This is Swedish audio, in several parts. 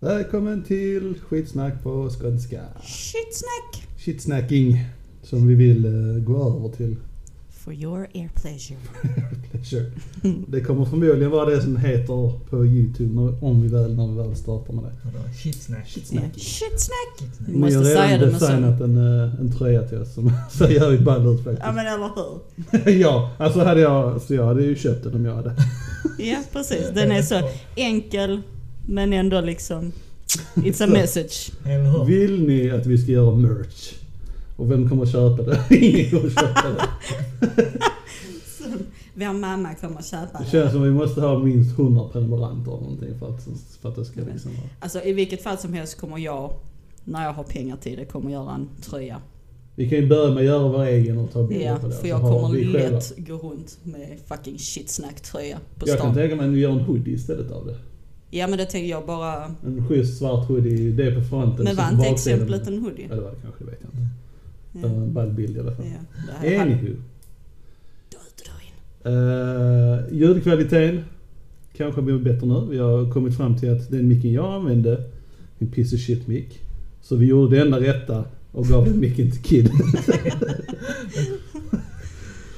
Välkommen till skitsnack på skånska. Shitsnack! Shitsnacking. Som vi vill eh, gå över till. For your ear pleasure. Pleasure. Det kommer förmodligen vara det som heter på YouTube när- om vi väl, när vi väl startar med det. Vadå? Shitsnack? Shitsnack. Shitsnack! Du Ni måste har säga redan det med så. designat en, eh, en tröja till oss som ser jävligt ball ut Ja faktiskt. men eller hur? ja, alltså hade jag, så jag hade ju köpt den om jag hade. Ja precis. Den är så enkel men ändå liksom It's a message. Vill ni att vi ska göra merch? Och vem kommer köpa det? Ingen kommer köpa det. Vår mamma kommer köpa Det det. känns som vi måste ha minst 100 prenumeranter eller någonting för att, för att det ska liksom vara... Alltså i vilket fall som helst kommer jag, när jag har pengar till det, kommer göra en tröja. Vi kan ju börja med att göra vår egen och ta bilder Ja, på det. för jag kommer vi själva- lätt gå runt med fucking shitsnack-tröja på Jag kan stan. tänka mig att vi gör en hoodie istället av det. Ja men det tänker jag bara... En schysst svart hoodie, det är på fronten. Men var inte baksidan- exemplet en hoodie? Ja det var det kanske, det vet jag inte. Det Ja. var en ball bild i alla fall. Ja, det. Anywho. Då ut och då in. Uh, ljudkvaliteten kanske blir bättre nu. Vi har kommit fram till att den micken jag använde, en piece of shit mick. Så vi gjorde det enda rätta och gav den micken till Kid.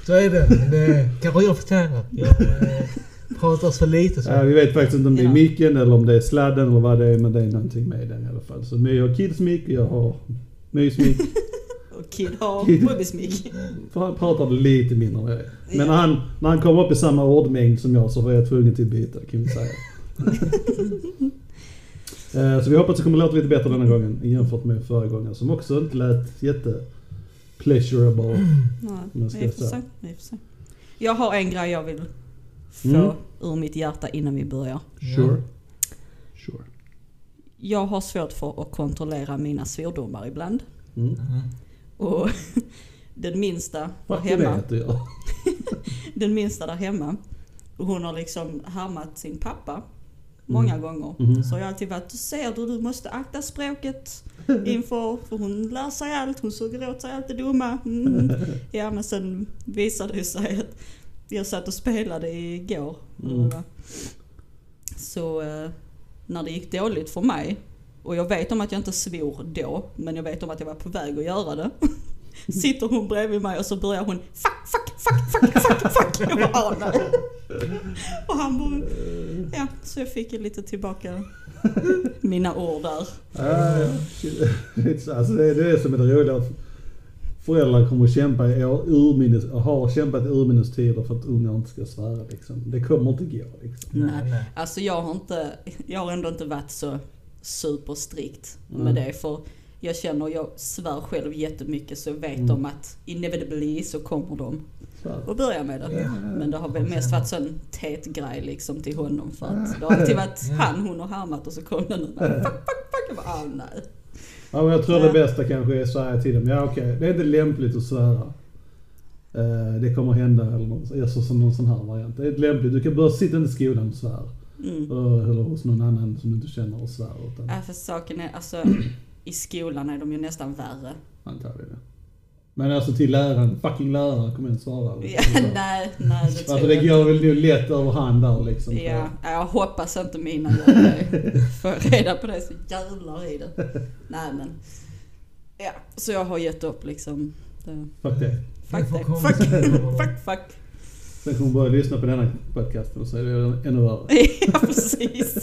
Så är det. Det kanske jag förtjänar. Jag eh, pratar så lite så. Ja, vi vet faktiskt inte om det är micken eller om det är sladden eller vad det är, men det är någonting med den i alla fall. Så My har Kids mick, jag har Mys mick. Och Kid har Kid. Bobbys mick. För han pratar lite mindre än jag. Men när han, när han kommer upp i samma ordmängd som jag så var jag tvungen till att byta, kan vi säga. Eh, så vi hoppas det kommer låta lite bättre denna gången jämfört med förra gången som också inte lät jätte pleasurable. Nej, Men ska vi får se. Jag har en grej jag vill få Mm. Ur mitt hjärta innan vi börjar. Sure. Sure. Jag har svårt för att kontrollera mina svordomar ibland. Mm. Mm. Och den minsta där hemma, den minsta där hemma, hon har liksom härmat sin pappa många Mm. gånger. Mhm. Så har jag alltid varit, du ser du, du måste akta språket inför, för hon lär sig allt, hon suger åt sig allt det dumma. Mm. Ja men sen visade det sig att jag satt och spelade igår. Mm. Så eh, när det gick dåligt för mig, och jag vet om att jag inte svor då, men jag vet om att jag var på väg att göra det. Sitter hon bredvid mig och så börjar hon fuck, fuck, fuck, fuck, fuck, fuck. Jag bara, nej. Och han bara, ja, så jag fick lite tillbaka mina ord där. Så- Alltså det, är som roliga. att Föräldrar kommer att kämpa i urminnes, har kämpat i urminnes tider för att ungar inte ska svära liksom. Det kommer inte gå liksom. Nej, nej. Alltså jag har inte, jag har ändå inte varit så superstrikt Mm. med det för jag känner, jag svär själv jättemycket så jag vet Mm. om att inevitably så kommer de att börja med det. Ja. Men det har väl mest varit sån tät grej liksom till honom för att det har alltid varit han hon har härmat och så kom den ut. Fuck, fuck, fuck. Jag bara, ah, nej. Ja, men jag tror det bästa kanske är att säga till dem, ja okej, det är inte lämpligt att svära. Eh, det kommer hända eller något, alltså, som någon sån här variant. Det är inte lämpligt, du kan bara sitta inte i skolan och svär. Mm. Eller hos någon annan som du inte känner och svär. Utan, Ja, för saken är, alltså i skolan är de ju nästan värre. antagligen. Men alltså till läraren, fucking läraren, kom igen svara. Ja, nej, nej det tror Alltså det jag går väl nog lätt över hand där liksom. Ja, jag hoppas inte mina det. Får reda på det så jävlar i det. Nej men. Ja, så jag har gett upp liksom. Det, Fuck det. fuck Det det. Fuck, fuck, fuck. Sen kommer hon börja lyssna på denna podcasten och så är det ännu värre. Ja precis.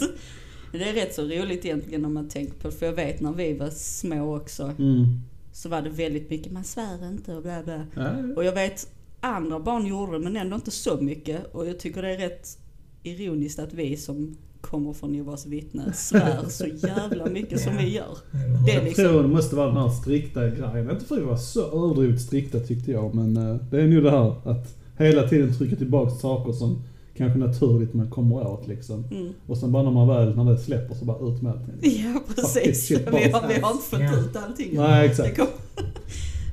Det är rätt så roligt egentligen om man tänker på det. För jag vet när vi var små också. Mm. Så var det väldigt mycket, man svär inte och bla bla. Ja, Och jag vet andra barn gjorde det men ändå inte så mycket. Och jag tycker det är rätt ironiskt att vi som kommer från Jehovas vittnen svär så jävla mycket som vi gör. Det är jag liksom, tror det måste vara den här strikta grejen. Inte för att vi var så överdrivet strikta tyckte jag, men eh, det är nog det här att hela tiden trycka tillbaka saker som kanske naturligt man kommer åt liksom. mm. Och sen bara när man väl, när det släpper så bara ut med allting. Ja precis. shit, vi, har, vi har inte fått Ja. ut allting. Nej, exakt. Det kom,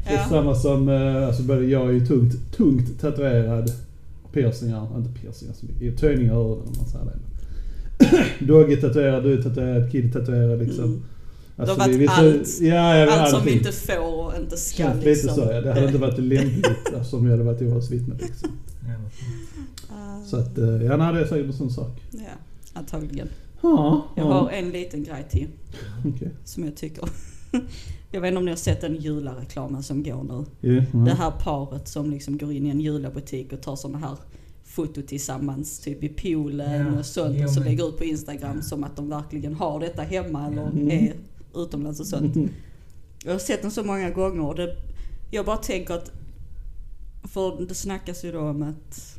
Det är ja. samma som, eh, alltså både jag är ju tungt, tungt tatuerad. Piercingar, inte piercingar så mycket, töjningar i öronen om man säger det. Dogge tatuerad, du är tatuerad, Kid tatuerad liksom. Mm. Alltså, Det har varit vi- vi- allt. Ja, ja, Allt som vi inte får och inte ska Känns liksom. lite så ja. Det hade inte varit lämpligt alltså, om jag hade varit Jehovas vittne liksom. Ah, Så att, eh, ja nej det är säkert en sån sak. Ja, antagligen. Ja, Jag ja. har en liten grej till Okej. som jag tycker. Jag vet inte om ni har sett den julareklamen som går nu. Ja, ja. Det här paret som liksom går in i en julabutik och tar såna här foto tillsammans, typ i poolen Ja, och sånt. Och så men- lägger ut på Instagram som att de verkligen har detta hemma eller Mm. är utomlands och sånt. Jag har sett den så många gånger och det, jag bara tänker att, för det snackas ju då om att,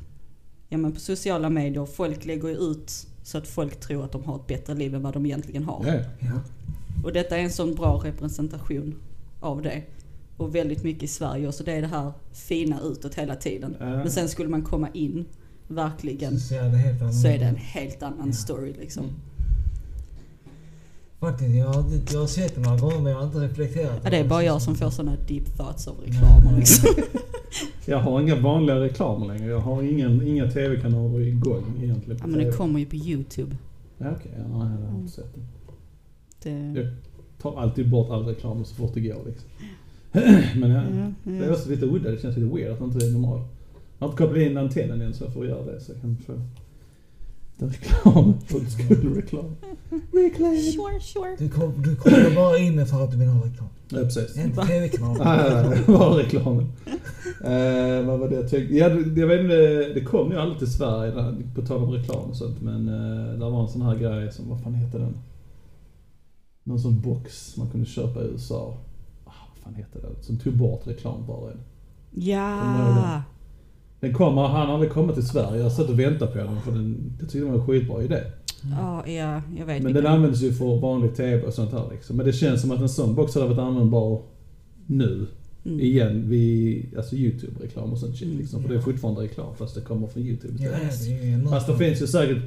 ja men på sociala medier, folk lägger ju ut så att folk tror att de har ett bättre liv än vad de egentligen har. Ja. Och detta är en sån bra representation av det. Och väldigt mycket i Sverige också. Det är det här fina utåt hela tiden. Ja. Men sen skulle man komma in, verkligen, Så så är det en helt annan Ja. story liksom. Faktiskt, jag har, jag har sett det några gånger men jag har inte reflekterat. Ja, det är bara jag som får såna deep thoughts av reklamer liksom. Jag har inga vanliga reklamer längre. Jag har ingen, inga tv-kanaler igång egentligen. Ja men det kommer ju på YouTube. Ja, okej. Ja, nej, jag har inte sett det. Det... Jag tar alltid bort all reklam så fort det går liksom. Men ja, Ja, det är också lite udda. Det känns lite weird att det inte är normalt. Jag har inte kopplat in antennen än så jag får göra det så jag kan få reklam. School reklam. Reclaim. Sure, sure. Du, kom, du kommer bara in för att du vill ha reklam. Ja, precis. Inte tv-kanal. Ah, var reklamen. Eh, vad var det jag tänkte? Ja, det- jag vet inte, det kom ju aldrig till Sverige där, på tal om reklam och sånt. Men uh, det var en sån här grej som, vad fan heter den? Någon sån box man kunde köpa i USA. Ah, vad fan heter det? Som tog bort reklam bara. Ja. Den kommer, han har aldrig kommit till Sverige. Jag suttit och väntat på den för den, jag tyckte det var en skitbra idé. Ja, ja, jag vet Men den används ju för vanlig TV och sånt här liksom. Men det känns som att en sån box hade varit användbar nu. Mm. Igen vid alltså YouTube-reklam och sånt shit Mm. liksom. För det är fortfarande reklam fast det kommer från YouTube Ja, det Fast det finns ju säkert,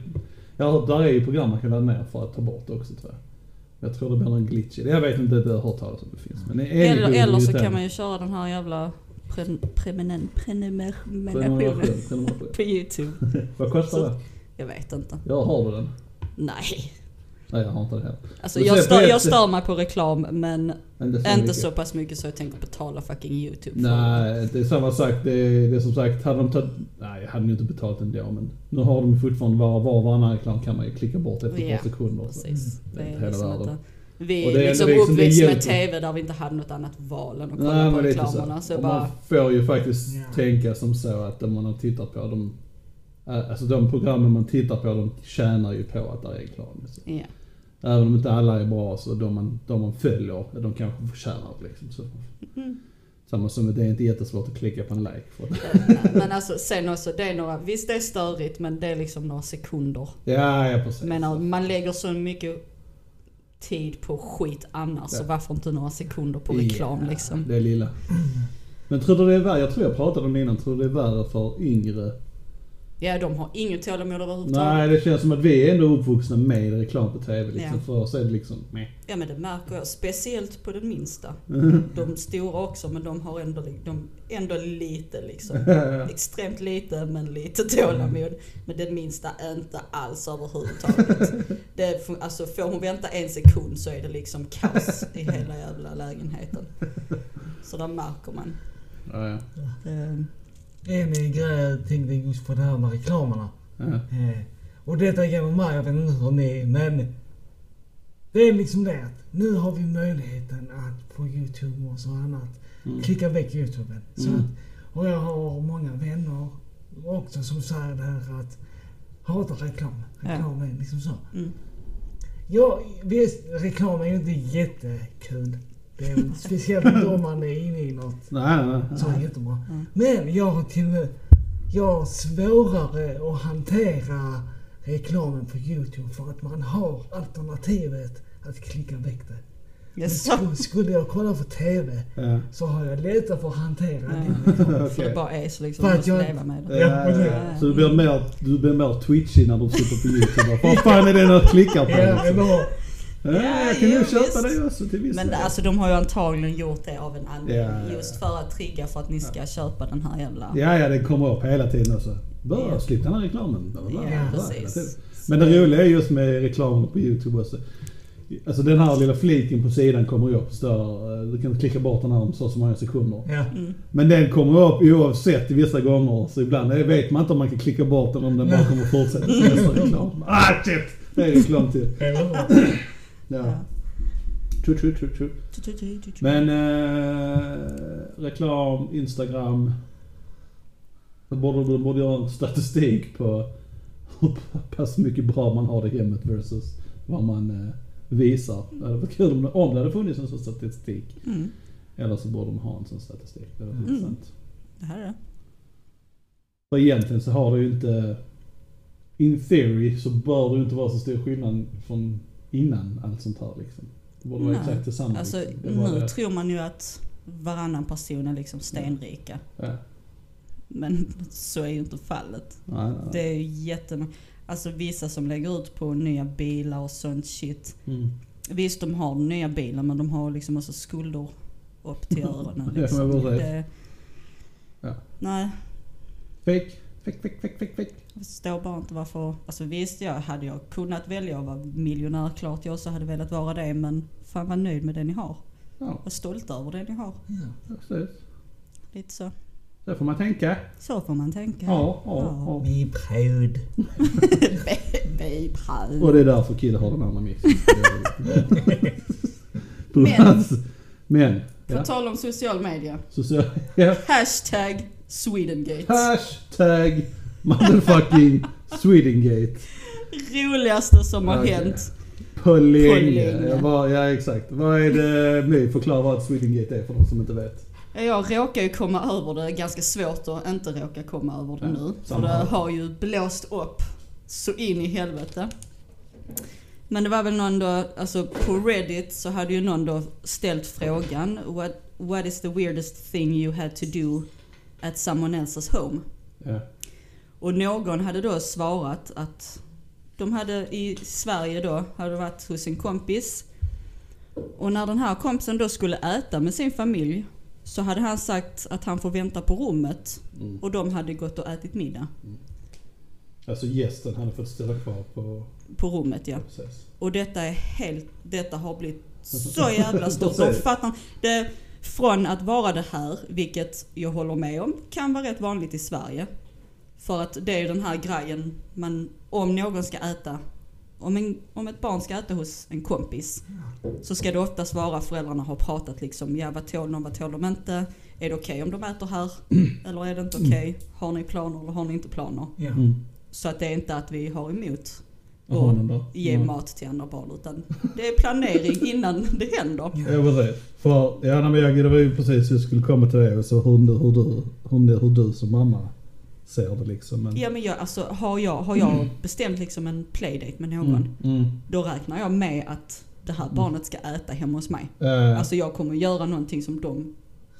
jag har hört, där är ju program man kan ladda ner för att ta bort också tror jag. Jag tror det blir någon glitch i det. Jag vet inte, det har hört talas om det finns. Men Eller, eller så kan man ju köra den här jävla Prenumeration, prenumeration. på YouTube. Vad kostar det? Jag vet inte. Ja, har du den? Nej. Nej, jag har inte det heller. Alltså jag stör, jag stör mig på reklam men Inte så inte mycket. så pass mycket så jag tänker betala fucking YouTube för Nej, det är samma sak. Det är, det är som sagt, hade de tagit... Nej, jag hade nog inte betalt ändå men nu har de fortfarande var, och varannan reklam kan man ju klicka bort efter ett Ja, par sekunder. Precis. Det är Det är hela liksom världen. inte, vi Och är det är liksom liksom, det uppväxt med. TV där vi inte hade något annat val än att kolla Nej, på reklamerna. så. Så bara, man får ju faktiskt Ja. tänka som så att om man har tittat på dem, alltså de programmen man tittar på de tjänar ju på att det är reklam. Så. ja. Även om inte alla är bra så de man, de man följer, de kanske förtjänar det liksom. Så. Mm. Samma som att det är inte jättesvårt att klicka på en like. För att, Men alltså sen också, det är några, visst det är störigt men det är liksom några sekunder. ja, ja precis. Men man lägger så mycket tid på skit annars Ja. så varför inte några sekunder på reklam Ja, liksom. Det är lilla. Men tror du det är värre, jag tror jag pratade om det innan, tror du det är värre för yngre? Ja de har inget tålamod överhuvudtaget. Nej, det känns som att vi är ändå uppvuxna med reklam på TV liksom. Ja. För oss är det liksom, meh. Ja men det märker jag, speciellt på den minsta. De stora också men de har ändå, de, ändå lite liksom. Extremt lite men lite tålamod. Men den minsta inte alls överhuvudtaget. Det, alltså får hon vänta en sekund så är det liksom kaos i hela jävla lägenheten. Så där märker man. ja, ja. Det, En grej jag tänkte just på det här med reklamerna. Ja. Eh, och detta gäller mig, jag vet inte hur ni men det är liksom det att nu har vi möjligheten att på Youtube och så annat Mm. klicka väck Youtuben. Så Mm. att, och jag har många vänner också som säger det här att hatar reklam. Reklam är liksom så. mm. Ja, visst, reklam är ju inte jättekul. Det är väl speciellt inte om man är inne i något Nej, nej, nej. så jättebra. Mm. Men jag har till jag har svårare att hantera reklamen på Youtube för att man har alternativet att klicka väck det. Jaså? skulle, skulle jag kolla på TV Ja. så har jag lättare för att hantera Ja. den reklamen. För det bara är så liksom, För du att måste jag- leva med det. Ja, Ja, det- ja. Så du blir mer, du blir mer twitchig när du sitter på YouTube. Vad fan är det när du klickar på? Ja, liksom? Ja, jag kan nog köpa visst. det också till viss Men alltså de har ju antagligen gjort det av en anledning. Ja, ja, ja. Just för att trigga för att ni ska köpa den här jävla... Ja, ja, det kommer upp hela tiden också. Bör Ja. slipp den här reklamen. Bla, bla, bla, Ja, precis. Men det roliga är just med reklamen på YouTube också. Alltså den här lilla fliken på sidan kommer ju upp. Står, du kan klicka bort den här om så så många sekunder. Ja. Mm. Men den kommer upp oavsett i vissa gånger. Så ibland vet man inte om man kan klicka bort den om den bara kommer fortsätta reklam. Ah shit! Det är reklam till. Ja. True, true, true, true. Men eh, reklam, Instagram. Då borde de borde göra en statistik på hur pass mycket bra man har det hemmet versus vad man eh, visar. Det hade varit kul om det, om det hade funnits en sån statistik. Mm, Eller så borde de ha en sån statistik. Det var Mm. intressant. det här är det. För egentligen så har det ju inte... In theory så bör det ju inte vara så stor skillnad från innan allt sånt här liksom. Det borde vara Nej. exakt detsamma. Alltså liksom. Det nu det- tror man ju att varannan person är liksom stenrika. Ja. Men så är ju inte fallet. Nej, nej. Det är ju jättemånga, alltså vissa som lägger ut på nya bilar och sånt shit. Mm. Visst de har nya bilen men de har liksom också skulder upp till öronen Ja, liksom. precis. det, Ja. Nej, Fake, fake, fake, fake, fake, fake. jag förstår bara inte varför. Alltså visst, jag hade jag kunnat välja att vara miljonär, klart jag också hade velat vara det. Men fan var nöjd med det ni har. Ja, Var stolt över det ni har. Ja. precis. Lite så. Så får man tänka. Så får man tänka. Ja, ja, ja. Vi är proud. Babe, Och det är därför Kille har den andra mixen. Men- Men. På Ja. tal om social media. Så, ja. Hashtag Swedengate. Hashtag motherfucking Swedengate. Roligaste som har Okej. hänt. På länge. bara, ja exakt. Vad är det? My, förklara vad Swedengate är för de som inte vet. Jag råkar ju komma över det, ganska svårt att inte råka komma över det Ja, nu. För det har ju blåst upp så in i helvete. Men det var väl någon då, alltså på Reddit så hade ju någon då ställt frågan What, what is the weirdest thing you had to do at someone else's home? Ja. Och någon hade då svarat att de hade i Sverige då, hade varit hos en kompis. Och när den här kompisen då skulle äta med sin familj så hade han sagt att han får vänta på rummet Mm. och de hade gått och ätit middag Alltså gästen hade fått ställa kvar på... på rummet ja. Precis. Och detta är helt, detta har blivit så jävla stort. De fattar det, från att vara det här, vilket jag håller med om, kan vara rätt vanligt i Sverige. För att det är ju den här grejen, man, om någon ska äta, om, en, om ett barn ska äta hos en kompis, så ska det oftast vara föräldrarna har pratat liksom, ja vad tål de, vad tål de inte? Är det okej om de äter här? Eller är det inte okej? Har ni planer eller har ni inte planer? Mm. Så att det är inte att vi har emot Och och honom då? ge Ja. mat till andra barn utan det är planering innan det händer. Ja. Precis. För, ja men jag, det var ju precis vi skulle komma till det så hur, du- hur, du, hur, hur du som mamma ser det liksom. Men, Ja men jag, alltså, har jag, har jag bestämt liksom en playdate med någon, mm, mm. då räknar jag med att det här barnet ska äta hemma hos mig. Eh, Alltså jag kommer göra någonting som de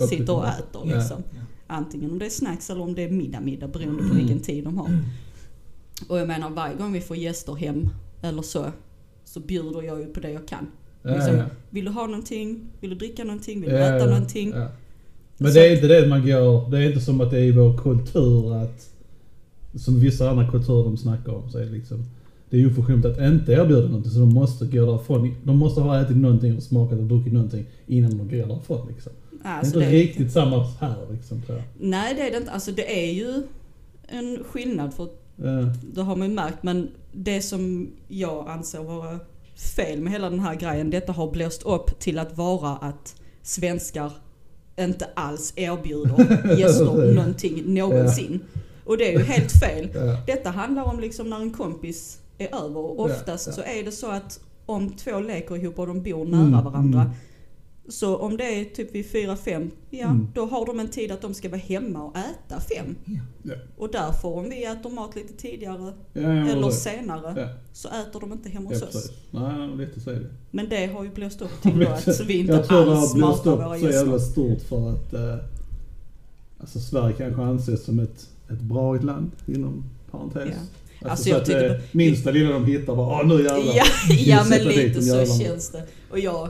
sitter och äter liksom. Ja. Antingen om det är snacks eller om det är middag, middag beroende på vilken tid de har. Och jag menar varje gång vi får gäster hem eller så, så bjuder jag ju på det jag kan. ja, liksom, ja. Vill du ha någonting? Vill du dricka någonting? Vill du äta någonting? Men Så- det är inte det man går, det är inte som att det är i vår kultur att, som vissa andra kulturer de snackar om, så är det liksom, det är ju oförskämt att inte erbjuda någonting så de måste gå därifrån. De måste ha ätit någonting och smakat och druckit någonting innan de går därifrån liksom. Alltså, det är det- inte riktigt samma här liksom tror jag. Nej det är det inte. Alltså det är ju en skillnad för Eh, det har man ju märkt. Men det som jag anser vara fel med hela den här grejen. Detta har blåst upp till att vara att svenskar inte alls erbjuder gäster någonting någonsin. Och det är ju helt fel. ja. Detta handlar om liksom när en kompis är över. Och oftast Ja, ja. så är det så att om två leker ihop och de bor Mm, nära varandra. mm. Så om det är typ vid fyra fem, ja Mm. då har de en tid att de ska vara hemma och äta fem. Ja. Ja. Och därför om vi äter mat lite tidigare Ja, eller precis. senare Ja, så äter de inte hemma ja, hos oss. precis. Nej, lite så är det. Men det har ju blåst upp till då att vi inte jag tror det alls har blåst matar upp våra så jävla gäster. stort för att eh, alltså Sverige kanske anses som ett, ett bra land inom parentes. Ja. Alltså, Alltså, så jag att tycker det minsta lilla de hittar bara nu jävlar. Ja, ja men lite så jävlarna. känns det. Och jag,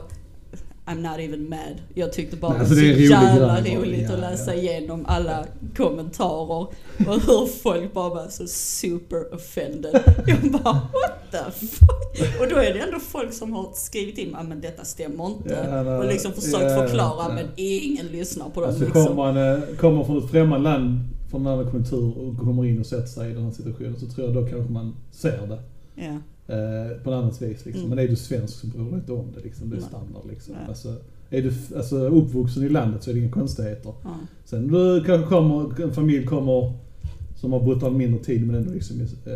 I'm not even mad. Jag tyckte bara Nej, alltså, var det är så jävla roligt att läsa ja. igenom alla kommentarer och hur folk bara var så super offended. Jag bara what the fuck? Och då är det ändå folk som har skrivit in, "Ah, men detta stämmer inte. Ja, nej, och liksom försökt förklara men ingen lyssnar på dem Alltså liksom. kommer man eh, kommer från ett främmande land, från en annan kultur och kommer in och sätter sig i den här situationen så tror jag då kanske man ser det. Eh, på ett annat vis liksom. Mm. Men är du svensk så bryr du dig inte om det liksom. Det är standard liksom. Alltså, är du alltså, uppvuxen i landet så är det inga konstigheter. Ja. Sen du kanske kommer, en familj kommer som har bott där mindre tid men ändå liksom är,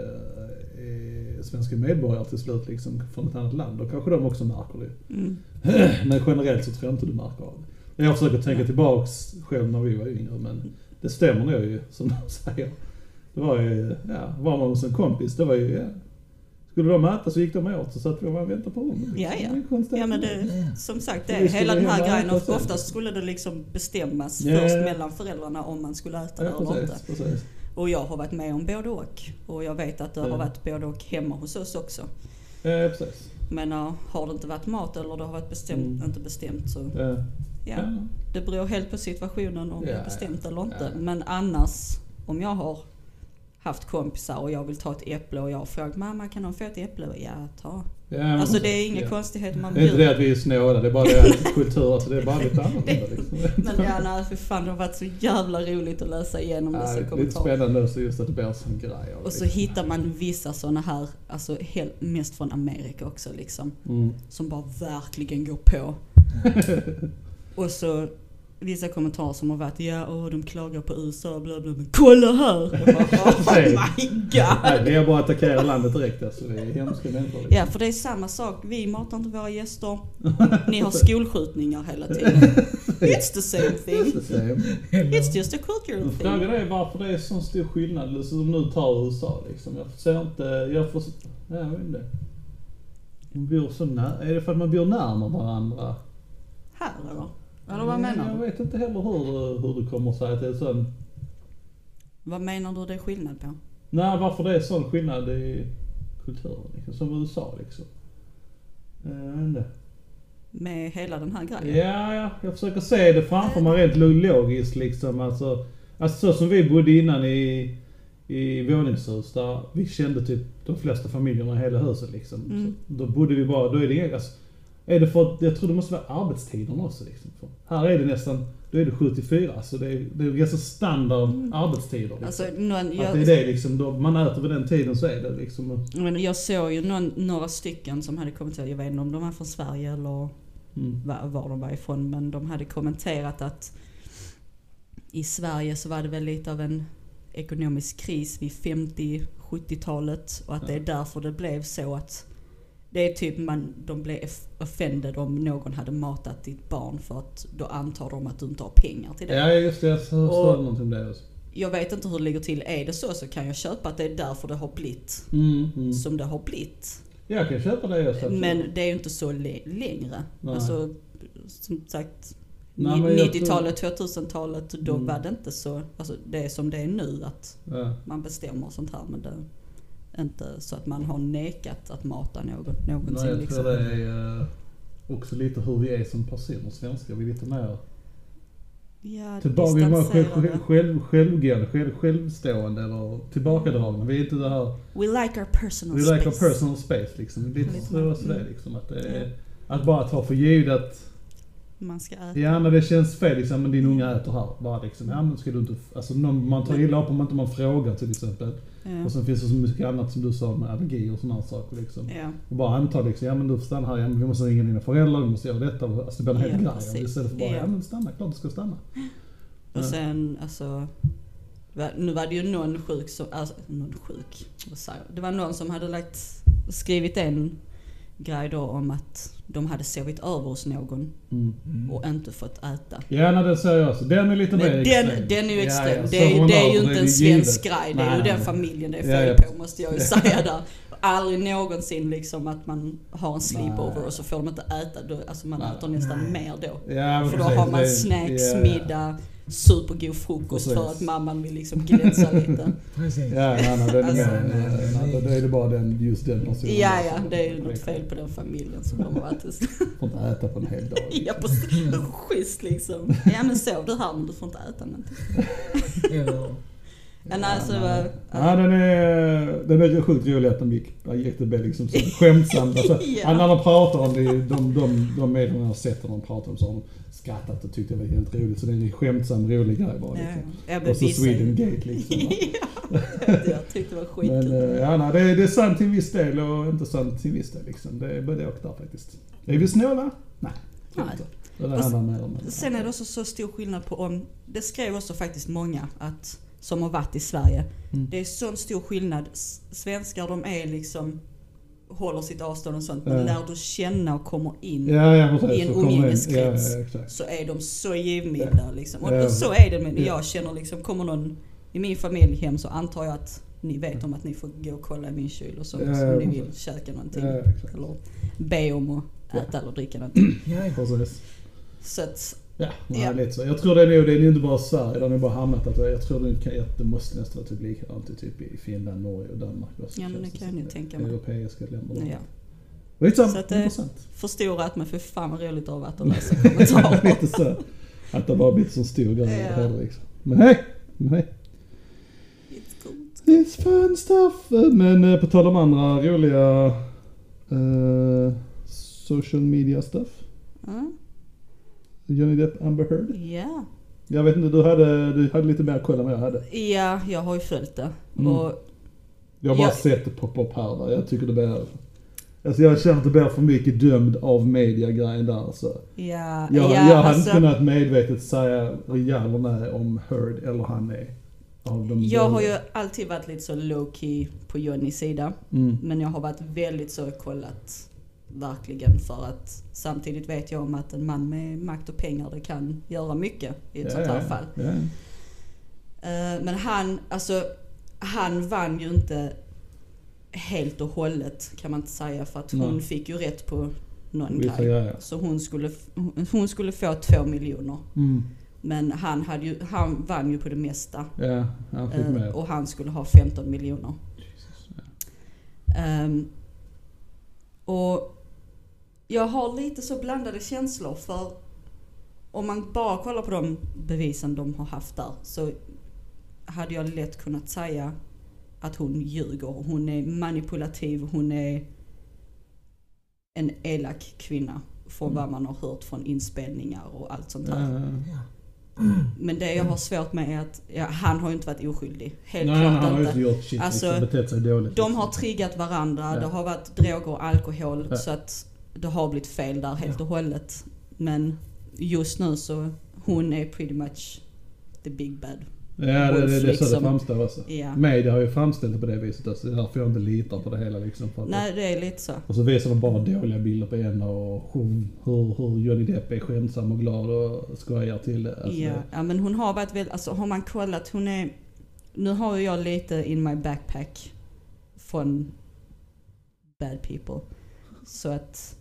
är svenska medborgare till slut liksom från ett annat land. Då kanske de också märker det. Mm. Men generellt så tror jag inte du märker av det. Jag försöker tänka tillbaks själv när vi var yngre men det stämmer nog ju som de säger. Det var ju, ja, var man hos en kompis, det var ju, ja. Skulle de äta så gick de åt så satt vi och väntade på rummet. liksom. Ja, ja. Det. Ja men det, som sagt, det hela den här grejen. Och oftast skulle det liksom bestämmas Ja, först ja, ja. mellan föräldrarna om man skulle äta det Ja, eller inte. precis, precis. Och jag har varit med om både och. Och jag vet att det Ja. har varit både och hemma hos oss också. Ja, precis. Men uh, har det inte varit mat eller det har varit bestämt, Mm. inte bestämt så Ja. ja. Det beror helt på situationen om det är bestämt eller inte. ja. Men annars, om jag har haft kompisar och jag vill ta ett äpple och jag har frågat mamma kan de få ett äpple? Ja, ta. Ja, Alltså det är inga Ja. konstigheter man Det är inte det bjuder. att vi är snåla, det är bara det att kultur, alltså det är bara lite annorlunda liksom. Men ja, nej för fan det har varit så jävla roligt att läsa igenom Ja, dessa lite kommentarer. spännande också just att det blir en sån grej. av Och så liksom. hittar man vissa sådana här, alltså helt, mest från Amerika också liksom. Mm. Som bara verkligen går på. Och så vissa kommentarer som har varit ja, åh, de klagar på USA, bla bla, men kolla här! Jag bara, oh my god! Nej, vi är bara att attackera landet direkt alltså. Vi är hemska människor. Liksom. Ja, för det är samma sak. Vi matar inte våra gäster. Ni har skolskjutningar hela tiden. It's the same thing. It's just a cultural thing. Frågan är varför det är så stor skillnad, som nu tar USA liksom. Jag ser inte, jag får, ja, jag vet inte. Man bor så nära, är det för att man bor närmare varandra? Här eller? Eller vad menar Jag du? vet inte heller hur, hur det kommer sig att det är sån, Vad menar du det är skillnad på? nej varför det är sån skillnad i kulturen liksom, som USA liksom. Jag vet inte. Med hela den här grejen? Ja, ja, jag försöker se det framför mig rent logiskt liksom. Alltså, alltså så som vi bodde innan i, i våningshus där vi kände typ de flesta familjerna i hela huset liksom. Mm. Så, då bodde vi bara, då är det inga, alltså, är det för att, jag tror det måste vara arbetstiderna också liksom. För här är det nästan, då är det 74 så det är, det är ganska standard arbetstider. Liksom. Alltså, någon, att jag, det är det liksom, då man äter vid den tiden så är det liksom. men jag såg ju någon, några stycken som hade kommenterat, jag vet inte om de var från Sverige eller Mm. var, var de var ifrån, men de hade kommenterat att i Sverige så var det väl lite av en ekonomisk kris vid 50-70-talet och att det är därför det blev så att det är typ man, de blev off- offended om någon hade matat ditt barn för att då antar de att du inte har pengar till det. Ja just det, jag hörde någonting om det också. Jag vet inte hur det ligger till. Är det så så kan jag köpa att det är därför det har blivit Mm, mm. som det har blivit. Jag kan köpa det också. Men det är ju inte så längre. Nej. Alltså, som sagt, Nej, men jag 90-talet, 2000-talet, då Mm. var det inte så, alltså det är som det är nu att Ja. man bestämmer sånt här men det inte så att man har nekat att mata någon någonsin Nej, jag liksom. tror det är eh, också lite hur vi är som personer, svenskar. Vi är lite mer Ja, tillbaka, vi är själv, själv, självgående, själv, självstående eller tillbakadragna. Vi är inte det här, We like our personal we space. like our personal space liksom. Lite så så det är liksom. Att, det är, att bara ta för givet att, Man ska äta. ja när det känns fel liksom, men din unga äter här. Bara liksom, ja men ska du inte, alltså någon, man tar illa upp om inte man frågar till exempel. Ja. Och sen finns det så mycket annat som du sa med allergi och sådana saker liksom. Ja. Och bara anta liksom, ja men du får stanna här, ja, men vi måste ringa dina föräldrar, vi måste göra detta. Alltså det blir en hel Ja, grej. Istället för bara, Ja. ja men stanna, klart du ska stanna. Och sen alltså, nu var det ju någon sjuk som, alltså någon sjuk, vad säger jag? Det var någon som hade lagt, skrivit en grej då om att de hade sovit över hos någon Mm. och inte fått äta. Ja, nej, den ser jag också. Den är lite mer den, extrem. den är ju Ja, extrem. ja, det, är, det är ju inte det en svensk givet. grej. Det är Nej, ju den familjen det är Ja, fel ja. på måste jag ju säga där. Aldrig någonsin liksom att man har en sleepover Nej. och så får de inte äta. Alltså man Nej. äter nästan Nej. mer då. Ja, För då har man det- snacks, ja, ja. middag, supergod frukost för Precis. att mamman vill liksom glänsa lite. Precis. Ja, nej, nej, den är Alltså- nej, då är det bara den, just den personen. Ja, ja, det är ju något fel på den familjen som de har varit hos. Får inte äta på en hel dag. Ja, precis. Schysst liksom. Ja men sov du här men du får inte äta någonting. Eller, Ja, nej, så, nej. Ja, den är, den är sjukt rolig att den gick, det blev liksom så skämtsamt. Alltså, Ja. När de pratar om det, de, de, de medierna jag har sett när de pratar om så de skrattat och tyckt det var helt roligt. Så det är en skämtsam, rolig grej bara ja, liksom. ja, Och så Sweden Gate liksom. va. jag tyckte det var skitkul. Men eh, ja, nej, det, är- det är sant till viss del och inte sant till viss del liksom. Det är både och där faktiskt. Är vi snåla? Nej. Nej. Det mer om... Sen är det också så stor skillnad på om, det skrev också faktiskt många att, som har varit i Sverige. Mm. Det är sån stor skillnad. Svenskar de är liksom, håller sitt avstånd och sånt. Men Ja. lär du känna och kommer in Ja, ja precis. i en umgängeskrets. Så är de så givmilda liksom. Och Ja. så är det Ja. jag känner liksom, kommer någon i min familj hem så antar jag att ni vet om att ni får gå och kolla i min kyl och så. Ja, om ni vill käka någonting. Eller be om att äta eller dricka någonting. Ja. Precis. Så att, Ja, nej, Ja. lite så. Jag tror det är nog, det är inte bara Sverige, det har nog bara hamnat att jag tror det, kan, det måste nästan vara typ likadant typ i Finland, Norge och Danmark också. Ja, men det kan jag nog tänka mig. Europeiska länder. ja. Skitsamma, Så att det- intressant. förstorat men för fan vad roligt det har varit att läsa kommentarer. Lite så. Att det bara blivit så stor grej Ja. det liksom. Men hej! Men hej. It's fun stuff! Men eh, på tal om andra roliga eh, social media stuff. Mm. Johnny Depp, Amber Heard. Ja. Jag vet inte, du hade, du hade lite mer koll än vad jag hade. ja, jag har ju följt det. Mm. Och Jag har bara Ja. sett det poppa upp här va. Jag tycker det blir... Alltså jag känner att det blir för mycket dömd av media-grejen där alltså. ja, Jag, ja jag hade alltså, inte kunnat medvetet säga ja eller nej om Heard eller han är. Av de jag har båda. ju alltid varit lite så low key på Johnnys sida. Mm. Men jag har varit väldigt så kollat verkligen för att samtidigt vet jag om att en man med makt och pengar det kan göra mycket i ett sånt här fall. Ja, Eh, Men han, alltså han vann ju inte helt och hållet kan man inte säga för att hon Nej. fick ju rätt på någon Vissa grej. grejer. Så hon skulle, hon skulle få två miljoner. Mm. Men han, hade ju, han vann ju på det mesta. Ja, han Eh, och han skulle ha 15 miljoner. Ehm, och jag har lite så blandade känslor för om man bara kollar på de bevisen de har haft där så hade jag lätt kunnat säga att hon ljuger. Hon är manipulativ, hon är en elak kvinna från Mm. vad man har hört från inspelningar och allt sånt ja. ja. Men det jag har svårt med är att ja, han har ju inte varit oskyldig. Helt Nej, han klart har ju inte. inte gjort shit Alltså, liksom, betett sig dåligt. De liksom. har triggat varandra, Ja. det har varit droger och alkohol Ja. så att det har blivit fel där helt och hållet. Men just nu så, hon är pretty much the big bad. Ja, det, det, det är så det liksom. framstår också. Ja. Har ju framställt det på det viset alltså. Det är därför jag inte litar på det hela liksom. För Nej, det är lite så. Och så visar de bara dåliga bilder på henne och hur, hur, hur Johnny Depp är skämtsam och glad och skojar till det. Alltså, ja. ja, men hon har varit väldigt, alltså har man kollat, hon är, nu har ju jag lite in my backpack från bad people. Så att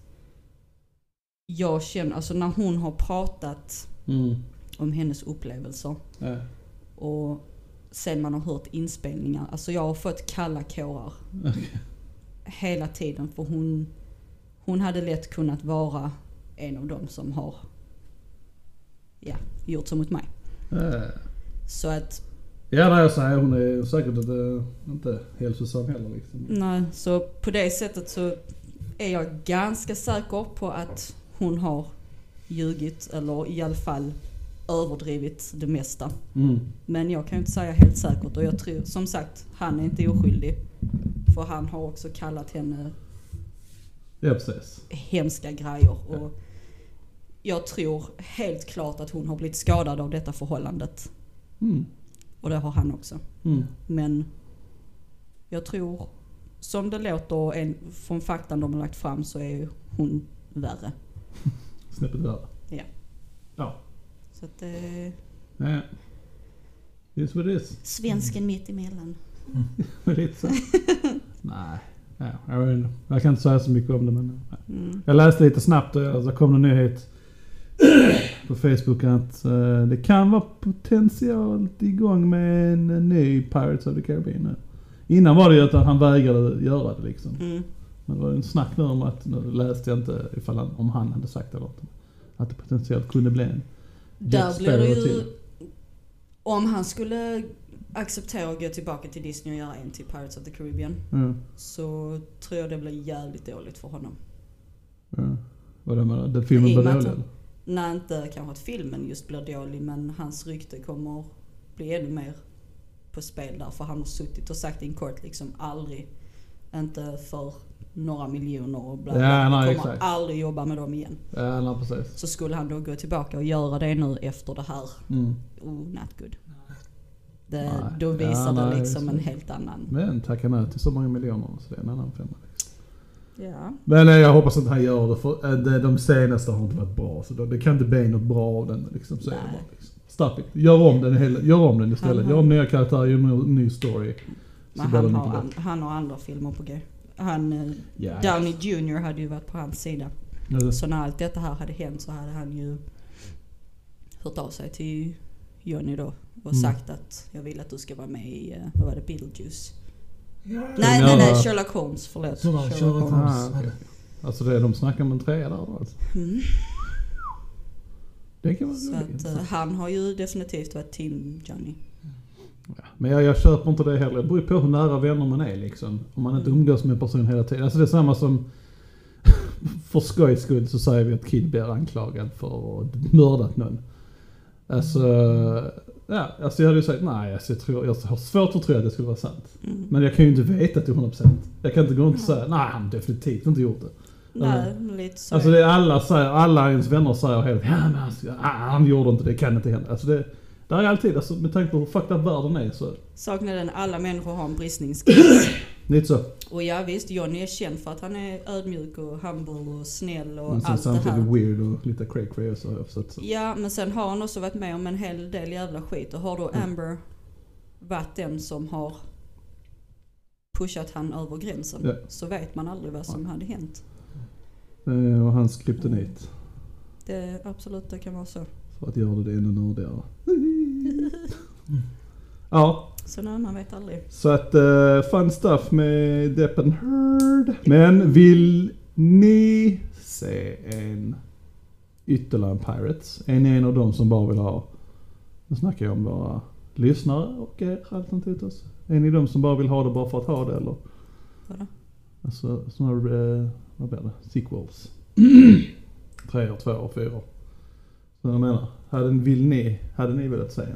jag känner, alltså när hon har pratat Mm. om hennes upplevelser Ja. och sen man har hört inspelningar, alltså jag har fått kalla kårar Okej. hela tiden för hon, hon hade lätt kunnat vara en av dem som har ja, gjort så mot mig. Ja. Så att, Ja, nej, jag säger hon är säkert inte, inte hälsosam heller liksom. nej, så på det sättet så är jag ganska säker på att hon har ljugit eller i alla fall överdrivit det mesta. Mm. Men jag kan ju inte säga helt säkert och jag tror som sagt, han är inte oskyldig. För han har också kallat henne Ja, precis. hemska grejer. Och jag tror helt klart att hon har blivit skadad av detta förhållandet. Mm. Och det har han också. Mm. Men jag tror, som det låter en, från faktan de har lagt fram så är ju hon värre. Snäppet värre. Ja. Ja. Så att det Ja. It's what it is. svensken mitt emellan. Lite så. nej. Ja, jag, vet inte. jag kan inte säga så mycket om det men... Mm. Jag läste lite snabbt och alltså, kom en nyhet på Facebook att eh, det kan vara potentiellt igång med en, en ny Pirates of the Caribbean nu. Innan var det ju att han vägrade göra det liksom. Mm. Men det var ju en snack nu om att, nu läste jag inte ifall han, om han hade sagt det eller inte. Att det potentiellt kunde bli en Där blir det ju... Om han skulle acceptera att gå tillbaka till Disney och göra en till Pirates of the Caribbean Ja, så tror jag det blir jävligt dåligt för honom. ja. Vad det menar, den filmen med dålig eller? Nej, inte kanske att filmen just blir dålig men hans rykte kommer bli ännu mer på spel där för han har suttit och sagt i en kort liksom aldrig, inte för några miljoner och bla bla. Ja, nej, kommer exakt. aldrig jobba med dem igen. Ja, nej, precis. Så skulle han då gå tillbaka och göra det nu efter det här, Mm. oh not good. Det, Nej. då visar Ja, det nej, liksom en helt annan, Men tacka nej till så många miljoner så det är en annan femma. Liksom. ja. Men eh, jag hoppas att han gör det för eh, de senaste har inte varit bra. Så det kan inte bli något bra av den liksom. Så bara liksom. Stop it. Gör om den, hela, gör om den istället. Han Gör har- om nya karaktärer, gör en ny story. Men han har, an, han har andra filmer på G. Han, eh, Ja, Downey Jr hade ju varit på hans sida. ja. Så när allt detta här hade hänt så hade han ju hört av sig till Johnny då och Mm. sagt att jag vill att du ska vara med i, eh, vad var det, Beetlejuice? Ja. Nej, nej, nej, Sherlock Holmes, förlåt. Det, Sherlock Holmes. Ah, okej. Alltså det, de snackar om en trea där alltså. Mm. Det kan vara Så roligt. att eh, han har ju definitivt varit team Johnny. Ja, Men jag, jag köper inte det heller. Det beror på hur nära vänner man är liksom. Om man inte umgås med en person hela tiden. Alltså det är samma som... för skojs skull så säger vi att Kid blir anklagad för att mördat någon. Alltså... Ja, alltså jag hade ju sagt nej. Alltså jag, tror, jag har svårt att tro att det skulle vara sant. Mm. Men jag kan ju inte veta till 100%. Jag kan inte gå runt och säga nej han har definitivt inte gjort det. Nej, lite så. Alltså det är alla säger, alla ens vänner säger helt ja men alltså, han gjorde inte det, kan inte hända. Alltså det, det är alltid, alltså med tanke på hur fucked up världen är så, Saken är den, alla människor har en bristningsgräns. lite så. och ja visst, Johnny är känd för att han är ödmjuk och humble och snäll och Men sen allt det samtidigt här. weird och lite cray cray så jag förstått. Så. Ja, men sen har han också varit med om en hel del jävla skit. Och har då Mm. Amber varit den som har pushat han över gränsen Ja. så vet man aldrig vad som hade hänt. Eh, och hans kryptonit. Det, absolut, det kan vara så. För att göra det ännu nördigare. ja, Så nej, man vet aldrig. så att uh, fun stuff med Depp and Heard. Men vill ni se en ytterligare en Pirates? Är ni en av dem som bara vill ha, nu snackar jag om våra lyssnare och er alternativt också. Är ni de som bara vill ha det bara för att ha det eller? Vadå? Alltså sådana här, eh, vad blir det? Sequels. Treor, tvåor, fyror. Så jag menar, hade, vill ni, hade ni velat se en?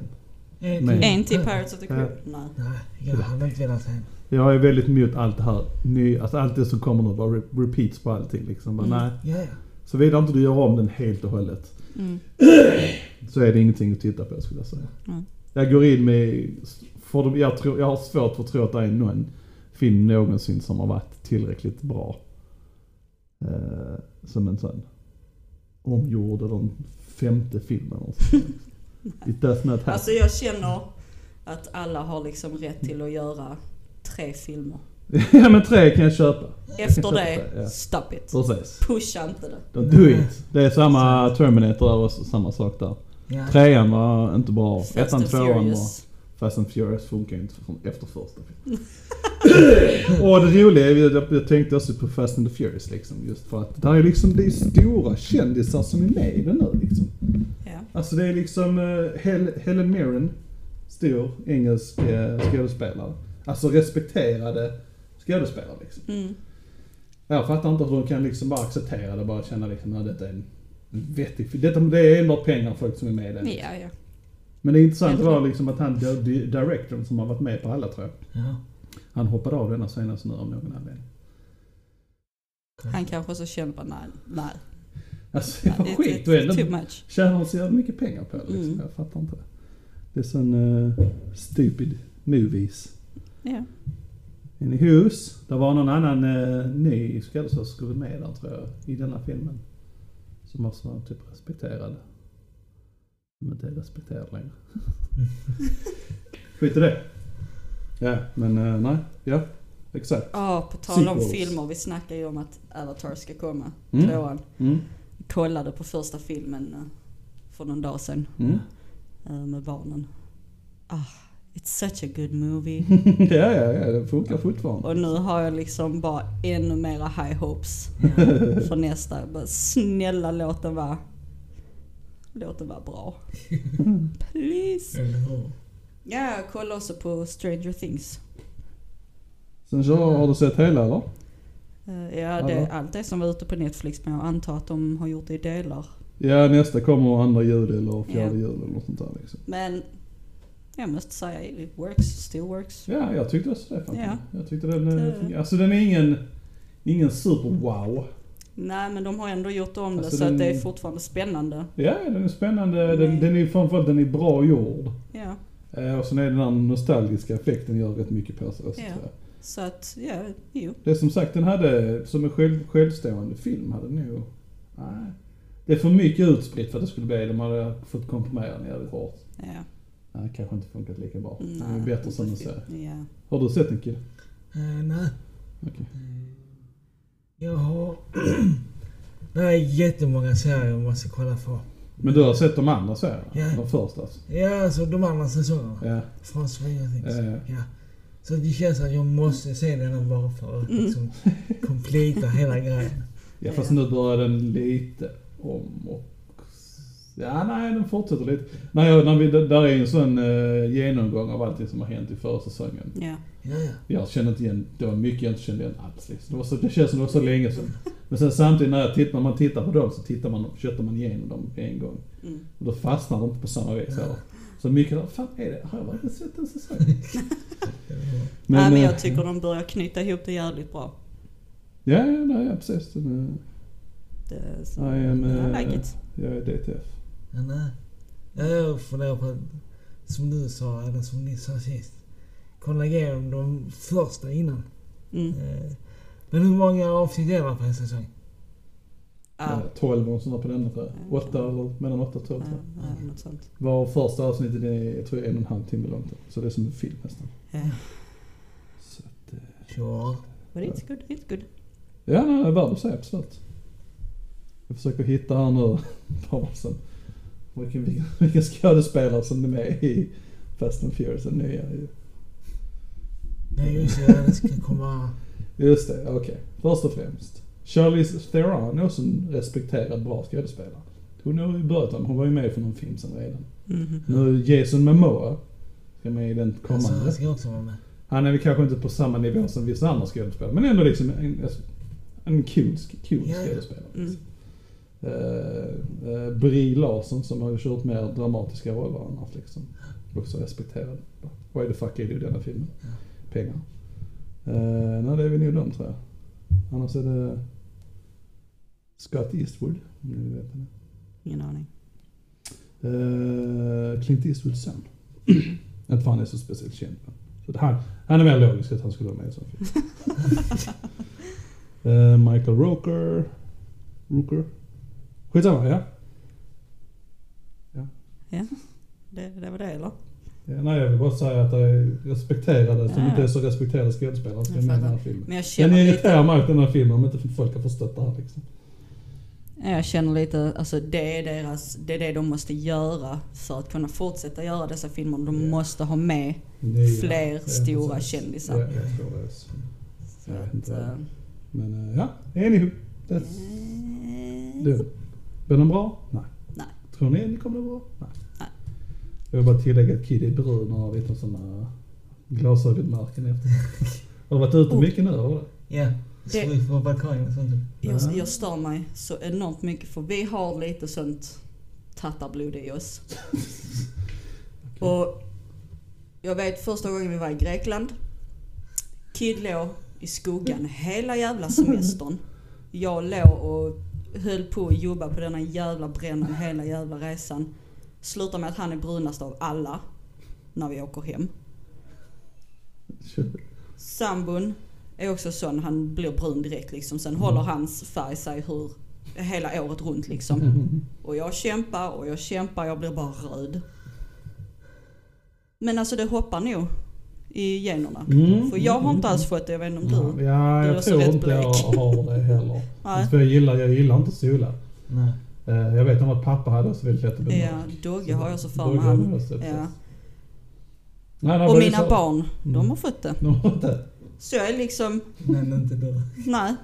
En Men- En till Pirates of the Caribbean? Nej. Nej, jag hade inte velat säga. Jag är väldigt emot allt det här, ny, alltså allt det som kommer nu, bara re- repeats på allting liksom. Bara, Mm. Nej. Ja, ja. Såvida inte du gör om den helt och hållet, Mm. så är det ingenting att titta på skulle jag säga. Mm. Jag går in med, för de, jag, tror, jag har svårt för att tro att det är någon film någonsin som har varit tillräckligt bra. Eh, som en sån omgjord eller en femte film eller något sånt där. It does not happen. Alltså jag känner att alla har liksom rätt till att göra tre filmer. ja men tre kan jag köpa. Efter Jag det, köper det, ja. stop it. Precis. Pusha inte det. Don't do it. Det är samma Terminator där och samma sak där. ja. Trean var inte bra. Fast Ettan, and tvåan var... Furious. Fast and Furious funkar inte efter första filmen. och det roliga är ju, jag, jag tänkte också på Fast and the Furious liksom. Just för att där är liksom, det är stora kändisar som är med i den nu liksom. Ja. Alltså det är liksom uh, Hel Helen Mirren, stor engelsk uh, skådespelare. Alltså respekterade skådespelare liksom. Mm. Jag fattar inte hur de kan liksom bara acceptera det bara känna liksom att detta är en vettig. Detta, det är enbart pengar folk som är med i den. Ja, ja. Men det intressanta var liksom att han, di- di- directorn som har varit med på alla tror jag. ja. Han hoppade av denna senast nu av någon anledning. Han kanske så känner bara, nej, nej. Alltså det var It- skit too ändå much. tjänar han så jävla mycket pengar på det liksom. Mm. Jag fattar inte. Det är sån uh, stupid movies. Ja. Anywho's, det var någon annan uh, ny skulle med där tror jag, i denna filmen. Som också var typ respekterad. Som inte är respekterad längre. Skit i det. Ja, men uh, nej, ja, exakt. Ja, på tal om filmer. Vi snackar ju om att Avatar ska komma. Mm. Tvåan. Mm, Kollade på första filmen eh, för någon dag sedan mm. eh, med barnen. Ah, it's such a good movie. ja, ja, ja, det funkar fortfarande. Och nu har jag liksom bara ännu mera high hopes för nästa. Bara, snälla låt den vara, låt den vara bra. Please. Ja, jag kollar också på Stranger Things. Sen så har du sett hela eller? Eh, Ja, det är allt det som var ute på Netflix men jag antar att de har gjort det i delar. Ja, nästa kommer andra jul eller fjärde Ja. jul eller något sånt där liksom. Men Jag måste säga, it works, still works. Ja, jag tyckte också det faktiskt. Ja. Jag tyckte den eh, Det-. Alltså den är ingen, ingen super wow. Nej men de har ändå gjort om Alltså, det så den- att det är fortfarande spännande. Ja, den är spännande. Den, Mm. den är framförallt den är bra gjord. Ja. Eh, och sen är den här nostalgiska effekten gör rätt mycket på sig också Ja. tror jag. Så att, ja, jo. Det är som sagt, den hade, som en själv, självstående film hade den nog, nej. Det är för mycket utspritt för att det skulle bli, de hade fått komprimera den jävligt hårt. Ja. Nej, kanske inte funkat lika bra. Nej, den är bättre som ser. fi- Ja. Har du sett den Kid? Eh, nej. Okej. Jag har... det är jättemånga serier jag måste kolla på. Men du har sett de andra serierna? Ja. De första alltså? Ja, alltså de andra säsongerna. Ja. Från Stranger Things. Eh, Ja. Så det känns att jag måste se den bara för att Mm. liksom completa hela grejen. ja, fast nu börjar den lite om och... Ja, nej, den fortsätter lite. Nej, jag- när vi, där är en sån eh, genomgång av allting som har hänt i förra säsongen. Ja. Ja, ja. Jag kände inte igen, det var mycket jag inte kände igen alls liksom. det, var så, det känns som det var så länge sedan. Men sen samtidigt när, jag tittar, när man tittar på dem så tittar man, köttar man igenom dem en gång. Mm. Och då fastnar det inte på samma vis heller. Så mycket fan är det, har jag verkligen sett en säsong? Nej men eh, jag tycker de börjar knyta ihop det jävligt bra. Ja, ja, nej, ja precis. Den, eh, Det är så, I am, I eh, like it. Jag är DTF. ja nej. Ja, Jag funderar på, som du sa, eller som ni sa sist. Kolla igenom de första innan. Mm. Eh, Men hur många avsnitt är det på en säsong? Ja. Ja. 12 och sådär på den tror jag. Ja. 8 eller mellan 8 och 12 Ja, tror jag. ja, något sånt. Var första avsnittet är, jag tror jag, en och en halv timme långt. Så det är som en film nästan. Ja. Så att, eh, Sure. But it's good, it's good. Ja, nej, det är värt att se absolut. Jag försöker hitta här nu, vilken, vilken, vilken skådespelare som är med i Fast and Furious, den nya ju. Nej just det, det ska komma... Just det, okej. Först och främst. Charlize Theron är också en respekterad bra skådespelare. Hon har ju börjat om, hon var ju med för någon film sen redan. Mhm. Nu är Jason Momoa, ska med i den Alltså, kommande. han ska också vara med. Han är väl kanske inte på samma nivå som vissa andra skådespelare, men ändå liksom en, alltså, en cool, cool Ja, ja. skådespelare. Mm. Uh, uh, Brie Larson som har kört mer dramatiska roller annars liksom. Också respekterad. Why the fuck är du i denna filmen? Ja. Pengar. Uh, nej, det är väl nog de tror jag. Annars är det Scott Eastwood, om ni vet det. Ingen aning. Uh, Clint Eastwoods son. Inte för han är så speciellt känd. Så det- han, han är mer logisk att han skulle vara med i en sån film. Eh, Michael Roker. Rooker. Skitsamma, ja. Det, det var det eller? Ja. Nej, jag vill bara säga att är respekterade som Ja. inte är så respekterade skådespelare ska Jag med i den här filmen. Men jag Den känner irriterar lite, mig att den här filmen om inte folk har förstått det här liksom. jag känner lite, alltså det är deras, det är det de måste göra för att kunna fortsätta göra dessa filmer. De Ja. måste ha med Nya, fler ja, stora precis. kändisar. Ja, jag tror det. är så. Så Jag vet inte är. eh, Men eh, ja, anywho. That's eh, Du, blir den bra? Nej. Nej. Tror ni det kommer bli bra? Nej. Jag vill bara tillägga att Kid är brun och har lite sådana glasögonmärken efter. Har du varit ute Oh. mycket nu eller? Ja. Står vi på balkongen och sånt. Jag, Ja. jag stör mig så enormt mycket för vi har lite sånt tattarblod i oss. Och jag vet första gången vi var i Grekland. Kid låg i skuggan hela jävla semestern. Jag låg och höll på att jobba på denna jävla brännan hela jävla resan. Slutar med att han är brunast av alla när vi åker hem. Sambon är också sån, han blir brun direkt liksom. Sen håller hans färg sig hur, hela året runt liksom. Och jag kämpar och jag kämpar, jag blir bara röd. Men alltså det hoppar nog i generna. Mm. För jag har inte alls fått det, jag vet inte om du. Ja, Du är jag så tror inte jag har det heller. Nej. För jag, gillar, jag gillar inte sola. Nej. Eh, Jag vet om att pappa hade också väldigt lätt att bli Ja. Dogge har jag så för mig. Han, också, ja. Nej, nej, Och det mina så? barn, de Mm. har fått det. De har inte. Så jag är liksom, Men inte du. nej.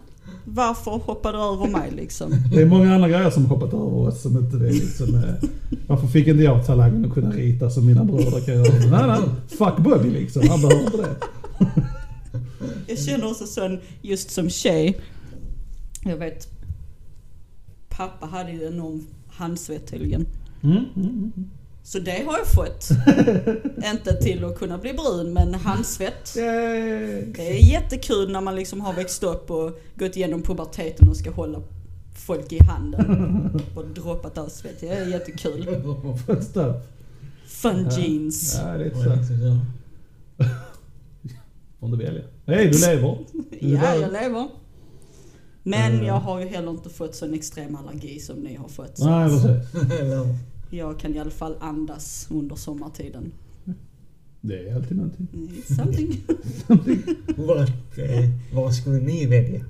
Varför hoppar du över mig liksom? Det är många andra grejer som hoppat över oss som inte det är liksom... Varför fick inte jag talangen att kunna rita som mina bröder kan göra? Nej, nej. Fuck Bobby liksom. Han behöver inte det. Jag känner också sån, just som tjej. Jag vet, pappa hade ju enorm handsvett tydligen. Mm, mm, mm. Så det har jag fått. Inte till att kunna bli brun, men handsvett. Det är jättekul när man liksom har växt upp och gått igenom puberteten och ska hålla folk i handen och droppat av svett. Det är jättekul. Fun Ja. jeans. Ja, så. är det så? Får inte välja. Nej, du lever. Ja, jag lever. Men Mm. jag har ju heller inte fått sån extrem allergi som ni har fått. Så Nej, precis. Jag kan i alla fall andas under sommartiden. Det är alltid någonting. Mm, Something. Vad, eh, vad skulle ni välja?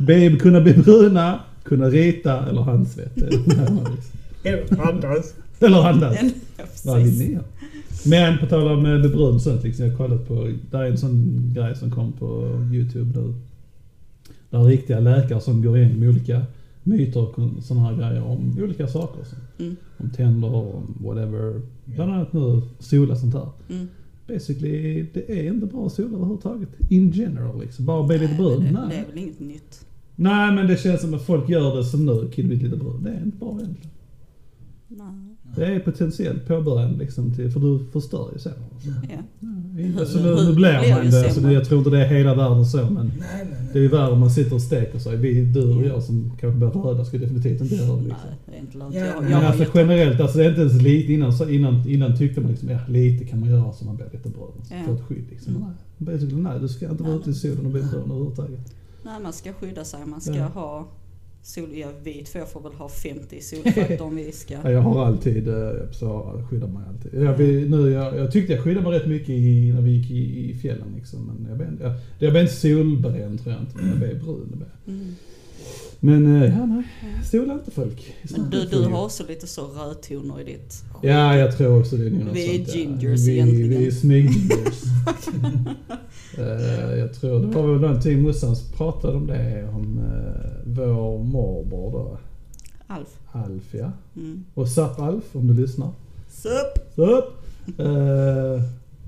Be, kunna bli bruna, kunna rita eller handsvett. Eller andas. eller andas. Vad vill ni? Men på tal om eh, bli brun och sånt liksom. Jag har kollat på, där är en sån grej som kom på YouTube nu. Där är riktiga läkare som går in med olika myter och sådana här grejer om olika saker. Som, Mm. Om tänder, om whatever. Bland annat nu sola sånt här. Mm. Basically, det är inte bra att sola överhuvudtaget. In general liksom. Bara bli lite brun. Det, det är väl inget nytt. Nej men det känns som att folk gör det som nu, kid lite brun. Det är inte bra egentligen. Nej. Det är potentiellt påbörjan liksom till, för du förstör ju sen. Ja. Ja, alltså, nu, nu blir man ju det, så det, jag tror inte det är hela världen så men Nej, nej, det är ju nej. värre om man sitter och steker sig. Vi, du och jag som kanske blir röda ska definitivt inte göra det liksom. Nej, det är inte. Ja, Jag, jag men har alltså generellt, alltså det är inte ens lite innan, så innan, innan tyckte man liksom, ja lite kan man göra så man blir lite brun. Ja. För ett skydd liksom. Mm. Nej, nej du ska inte vara Nej. ute i solen och bli brun överhuvudtaget. Nej, man ska skydda sig. Man ska Ja. ha sol... Ja, för jag får väl ha 50 solfaktor om vi ska... Ja, jag har alltid, eh, så jag skyddar mig alltid. Jag, vi, nu, jag, jag tyckte jag skyddade mig rätt mycket i, när vi gick i, i fjällen liksom. Men jag blev, jag, jag blev inte solbränd tror jag inte, men jag blev brun. blev. Mm. Men eh, ja, nej. Sola inte folk. Men du, du har också lite så rödtoner i ditt skägg. Ja, jag tror också det är något Vi är sånt, ja. gingers vi, egentligen. Vi är smyg-gingers. Eh, jag tror det var väl någonting morsan pratade om det, om uh, vår morbror då. Alf. Alf ja. Mm. Och Zapp Alf om du lyssnar. Sup! Zapp! Uh,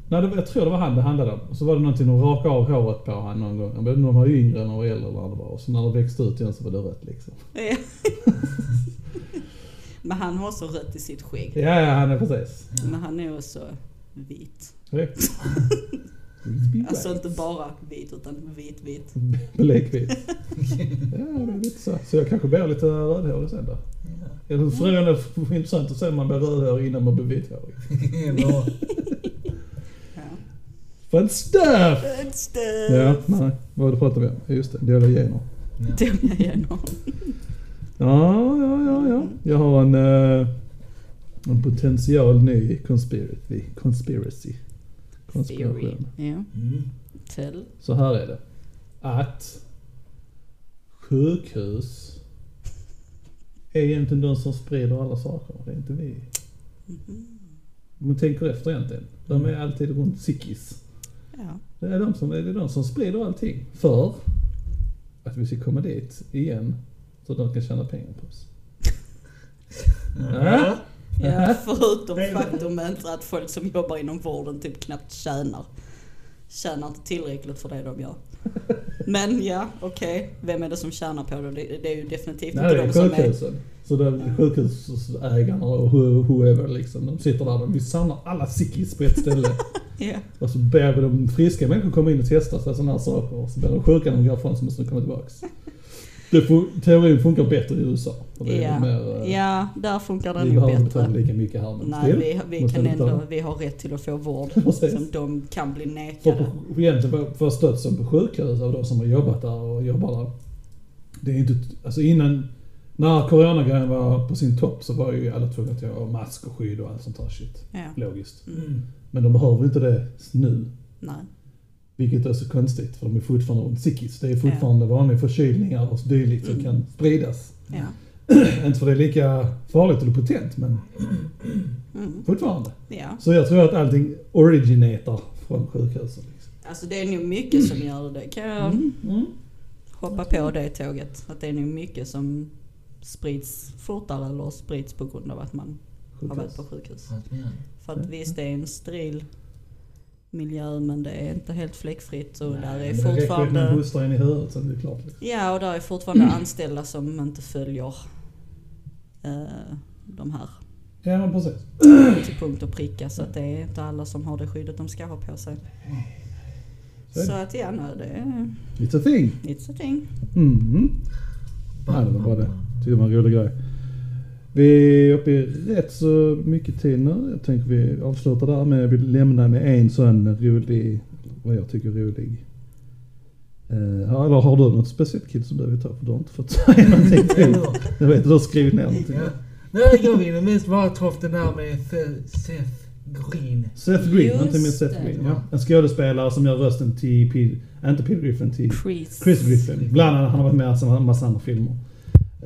nej, det, var- jag tror det var han det handlade om. Och så var det någonting att raka av håret på han någon gång. Jag vet inte om han var yngre eller äldre eller vad det var. Och så när det växte ut igen så var det rött liksom. Ja. Men han har så rött i sitt skägg. Ja, ja han är precis. Men han är också vit. Alltså inte bara vit utan vit vit. Blekvit. ja, det är lite så. Så jag kanske blir lite rödhårig sen då. Tror frågan är intressant att se om man blir rödhårig innan man blir vithårig. Fun stuff! It's the... Ja, nej. Vad pratar vi om? Just det, dåliga gener. ja. Jag igenom. Ja, ja, ja, ja. Jag har en, eh, en potential ny conspiracy. Conspiracy. Konspiration. Ja. Mm. Tell. Så här är det. Att sjukhus är egentligen de som sprider alla saker. Det är inte vi. Mhm. Om man tänker efter egentligen. De är alltid runt sickis. Ja. Det är de som, det är de som sprider allting. För att vi ska komma dit igen. Så de kan tjäna pengar på oss. Ja. ja, förutom faktumet att folk som jobbar inom vården typ knappt tjänar. Tjänar inte tillräckligt för det de gör. Men ja, okej. Vem är det som tjänar på det? Det, är ju definitivt Nej, inte de som är... Så det sjukhusägarna och who- whoever liksom. De sitter där och vi samlar alla sickis på ett ställe. Ja. och så ber vi de friska människor komma in och testa sig sådana här saker. Och så blir de sjuka när de går ifrån så måste de komma tillbaks. Det fun- teorin funkar bättre i USA. Ja. mer, eh, ja, där funkar det vi nog behöver inte betala bättre. lika mycket här men Nej, vi, vi kan vi ändå, vi har rätt till att få vård som de kan bli nekade. egentligen för, för stödsen på sjukhus av de som har jobbat där och jobbar där. Det är inte, alltså innan, när coronagrejen var på sin topp så var ju alla tvungna att ha mask och skydd och allt sånt här shit. Ja. Logiskt. Mm. Men de behöver inte det nu. Nej. Vilket är så konstigt för de är fortfarande runt sickis. Det är fortfarande vanliga förkylningar och dylikt som Mm. kan spridas. Ja. inte för det är lika farligt eller potent men Mm. fortfarande. ja. Så jag tror att allting originator från sjukhusen. Liksom. Alltså det är nog mycket som gör det. Kan jag Mm. hoppa på det tåget? Att det är nog mycket som sprids fortare eller sprids på grund av att man har varit Sjukhus. på sjukhus. Mer. För att visst, det är en steril miljö men det är inte helt fläckfritt och där är Men det räcker fortfarande... in i huvudet så är det klart. Liksom. Ja, och där är fortfarande anställda som inte följer eh, de här Ja, men precis. till punkt och pricka så att det är inte alla som har det skyddet de ska ha på sig. Så är att ja, nej, det är It's a thing. it's a thing. Mhm. Ja, det var bara det. Tycker det var en rolig grej. Vi är uppe i rätt så mycket tid nu. Jag tänker vi avslutar där men jag vill lämna med en sån rolig, vad jag tycker är rolig. Uh, eller har du något speciellt kid som du vill ta? För du har inte fått säga någonting till. Jag vet att du har skrivit ner någonting. Ja. Nej, jag ville mest bara ta upp den där med Seth Green. Seth Green, Just inte minst Seth. Green. Ja. En skådespelare som gör rösten till, Pete, inte Peter Griffin, till Chris. Chris Griffin. Bland annat, han har varit med i en massa andra filmer.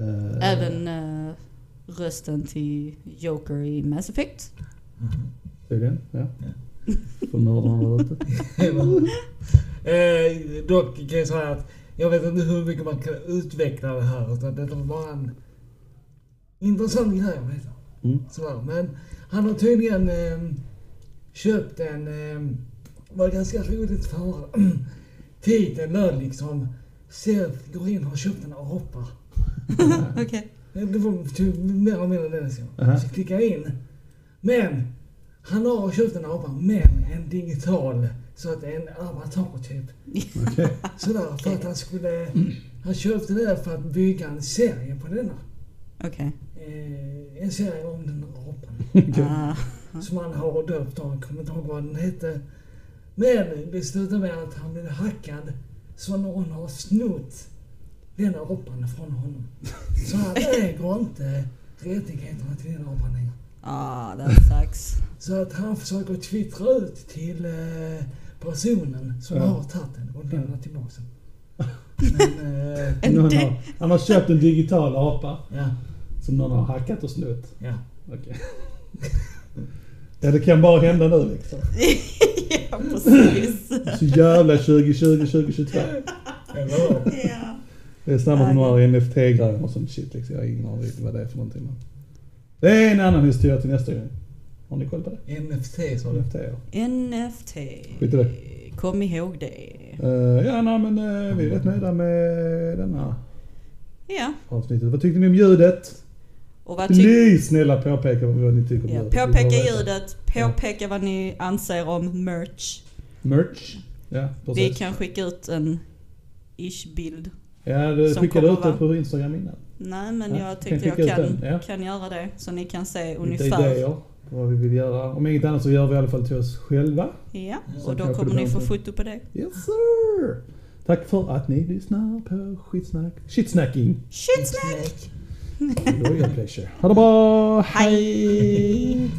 Eh, Även eh, rösten till Joker i Mass Effect. Är det den? Ja. För nördarna där ute. dock kan jag säga att jag vet inte hur mycket man kan utveckla det här. Utan det var bara en intressant grej. Mm. Sådär. Men han har tydligen eh, köpt en... Eh, var ganska roligt för Titeln löd liksom Seth Green har köpt en apa. Okej. Det var typ mer eller mindre det så. Aha. Så klickar jag in. Men han har köpt en apa, men en digital. Så att en avatar typ. Okej. Sådär, för att han skulle... Han köpte det för att bygga en serie på denna. Okej. Eh, en serie om den här apan. Okej. Ah, Som han har döpt av, jag kommer inte ihåg vad den hette. Men det slutade med att han blev hackad. Så någon har snott den apan från honom. Så han äger inte rättigheterna till den apan längre. ah, that sucks. Så att han försöker twittra ut till eh, personen som Ja. har tagit den och lämna tillbaka den. Men, eh, har, han har köpt en digital apa ja, som någon har hackat och snott. ja. Okej. Ja, det kan bara hända nu liksom. ja, precis. Så jävla 2020, 2022. Eller hur? ja. Det är samma som de här NFT-grejerna och sånt shit liksom. Jag har ingen aning riktigt vad det är för någonting. Men. Det är en annan historia till nästa gång. Har ni koll på det? NFT sa du? NFT ja. NFT. Skit i det. Kom ihåg det. Uh, ja, nej, men uh, vi är rätt nöjda med denna Ja. avsnittet. Vad tyckte ni om ljudet? Och vad tycker Please snälla påpeka vad ni tycker om Ja, ljudet. Vi påpeka ljudet, påpeka vad ni anser om merch. Merch. Ja, Vi precis. kan skicka ut en ish-bild. Ja, du skickade ut vara- på Instagram innan. Nej men Ja, jag tänkte jag kan, den, ja. kan göra det. Så ni kan se Lite ungefär. idéer vad vi vill göra. Om inget annat så gör vi i alla fall till oss själva. Ja, Så och då kommer ni få foto på det. Yes sir! Tack för att ni lyssnar på skitsnack. Shitsnacking. Shitsnack! Snack. Royal pleasure. Ha det bra! Hej!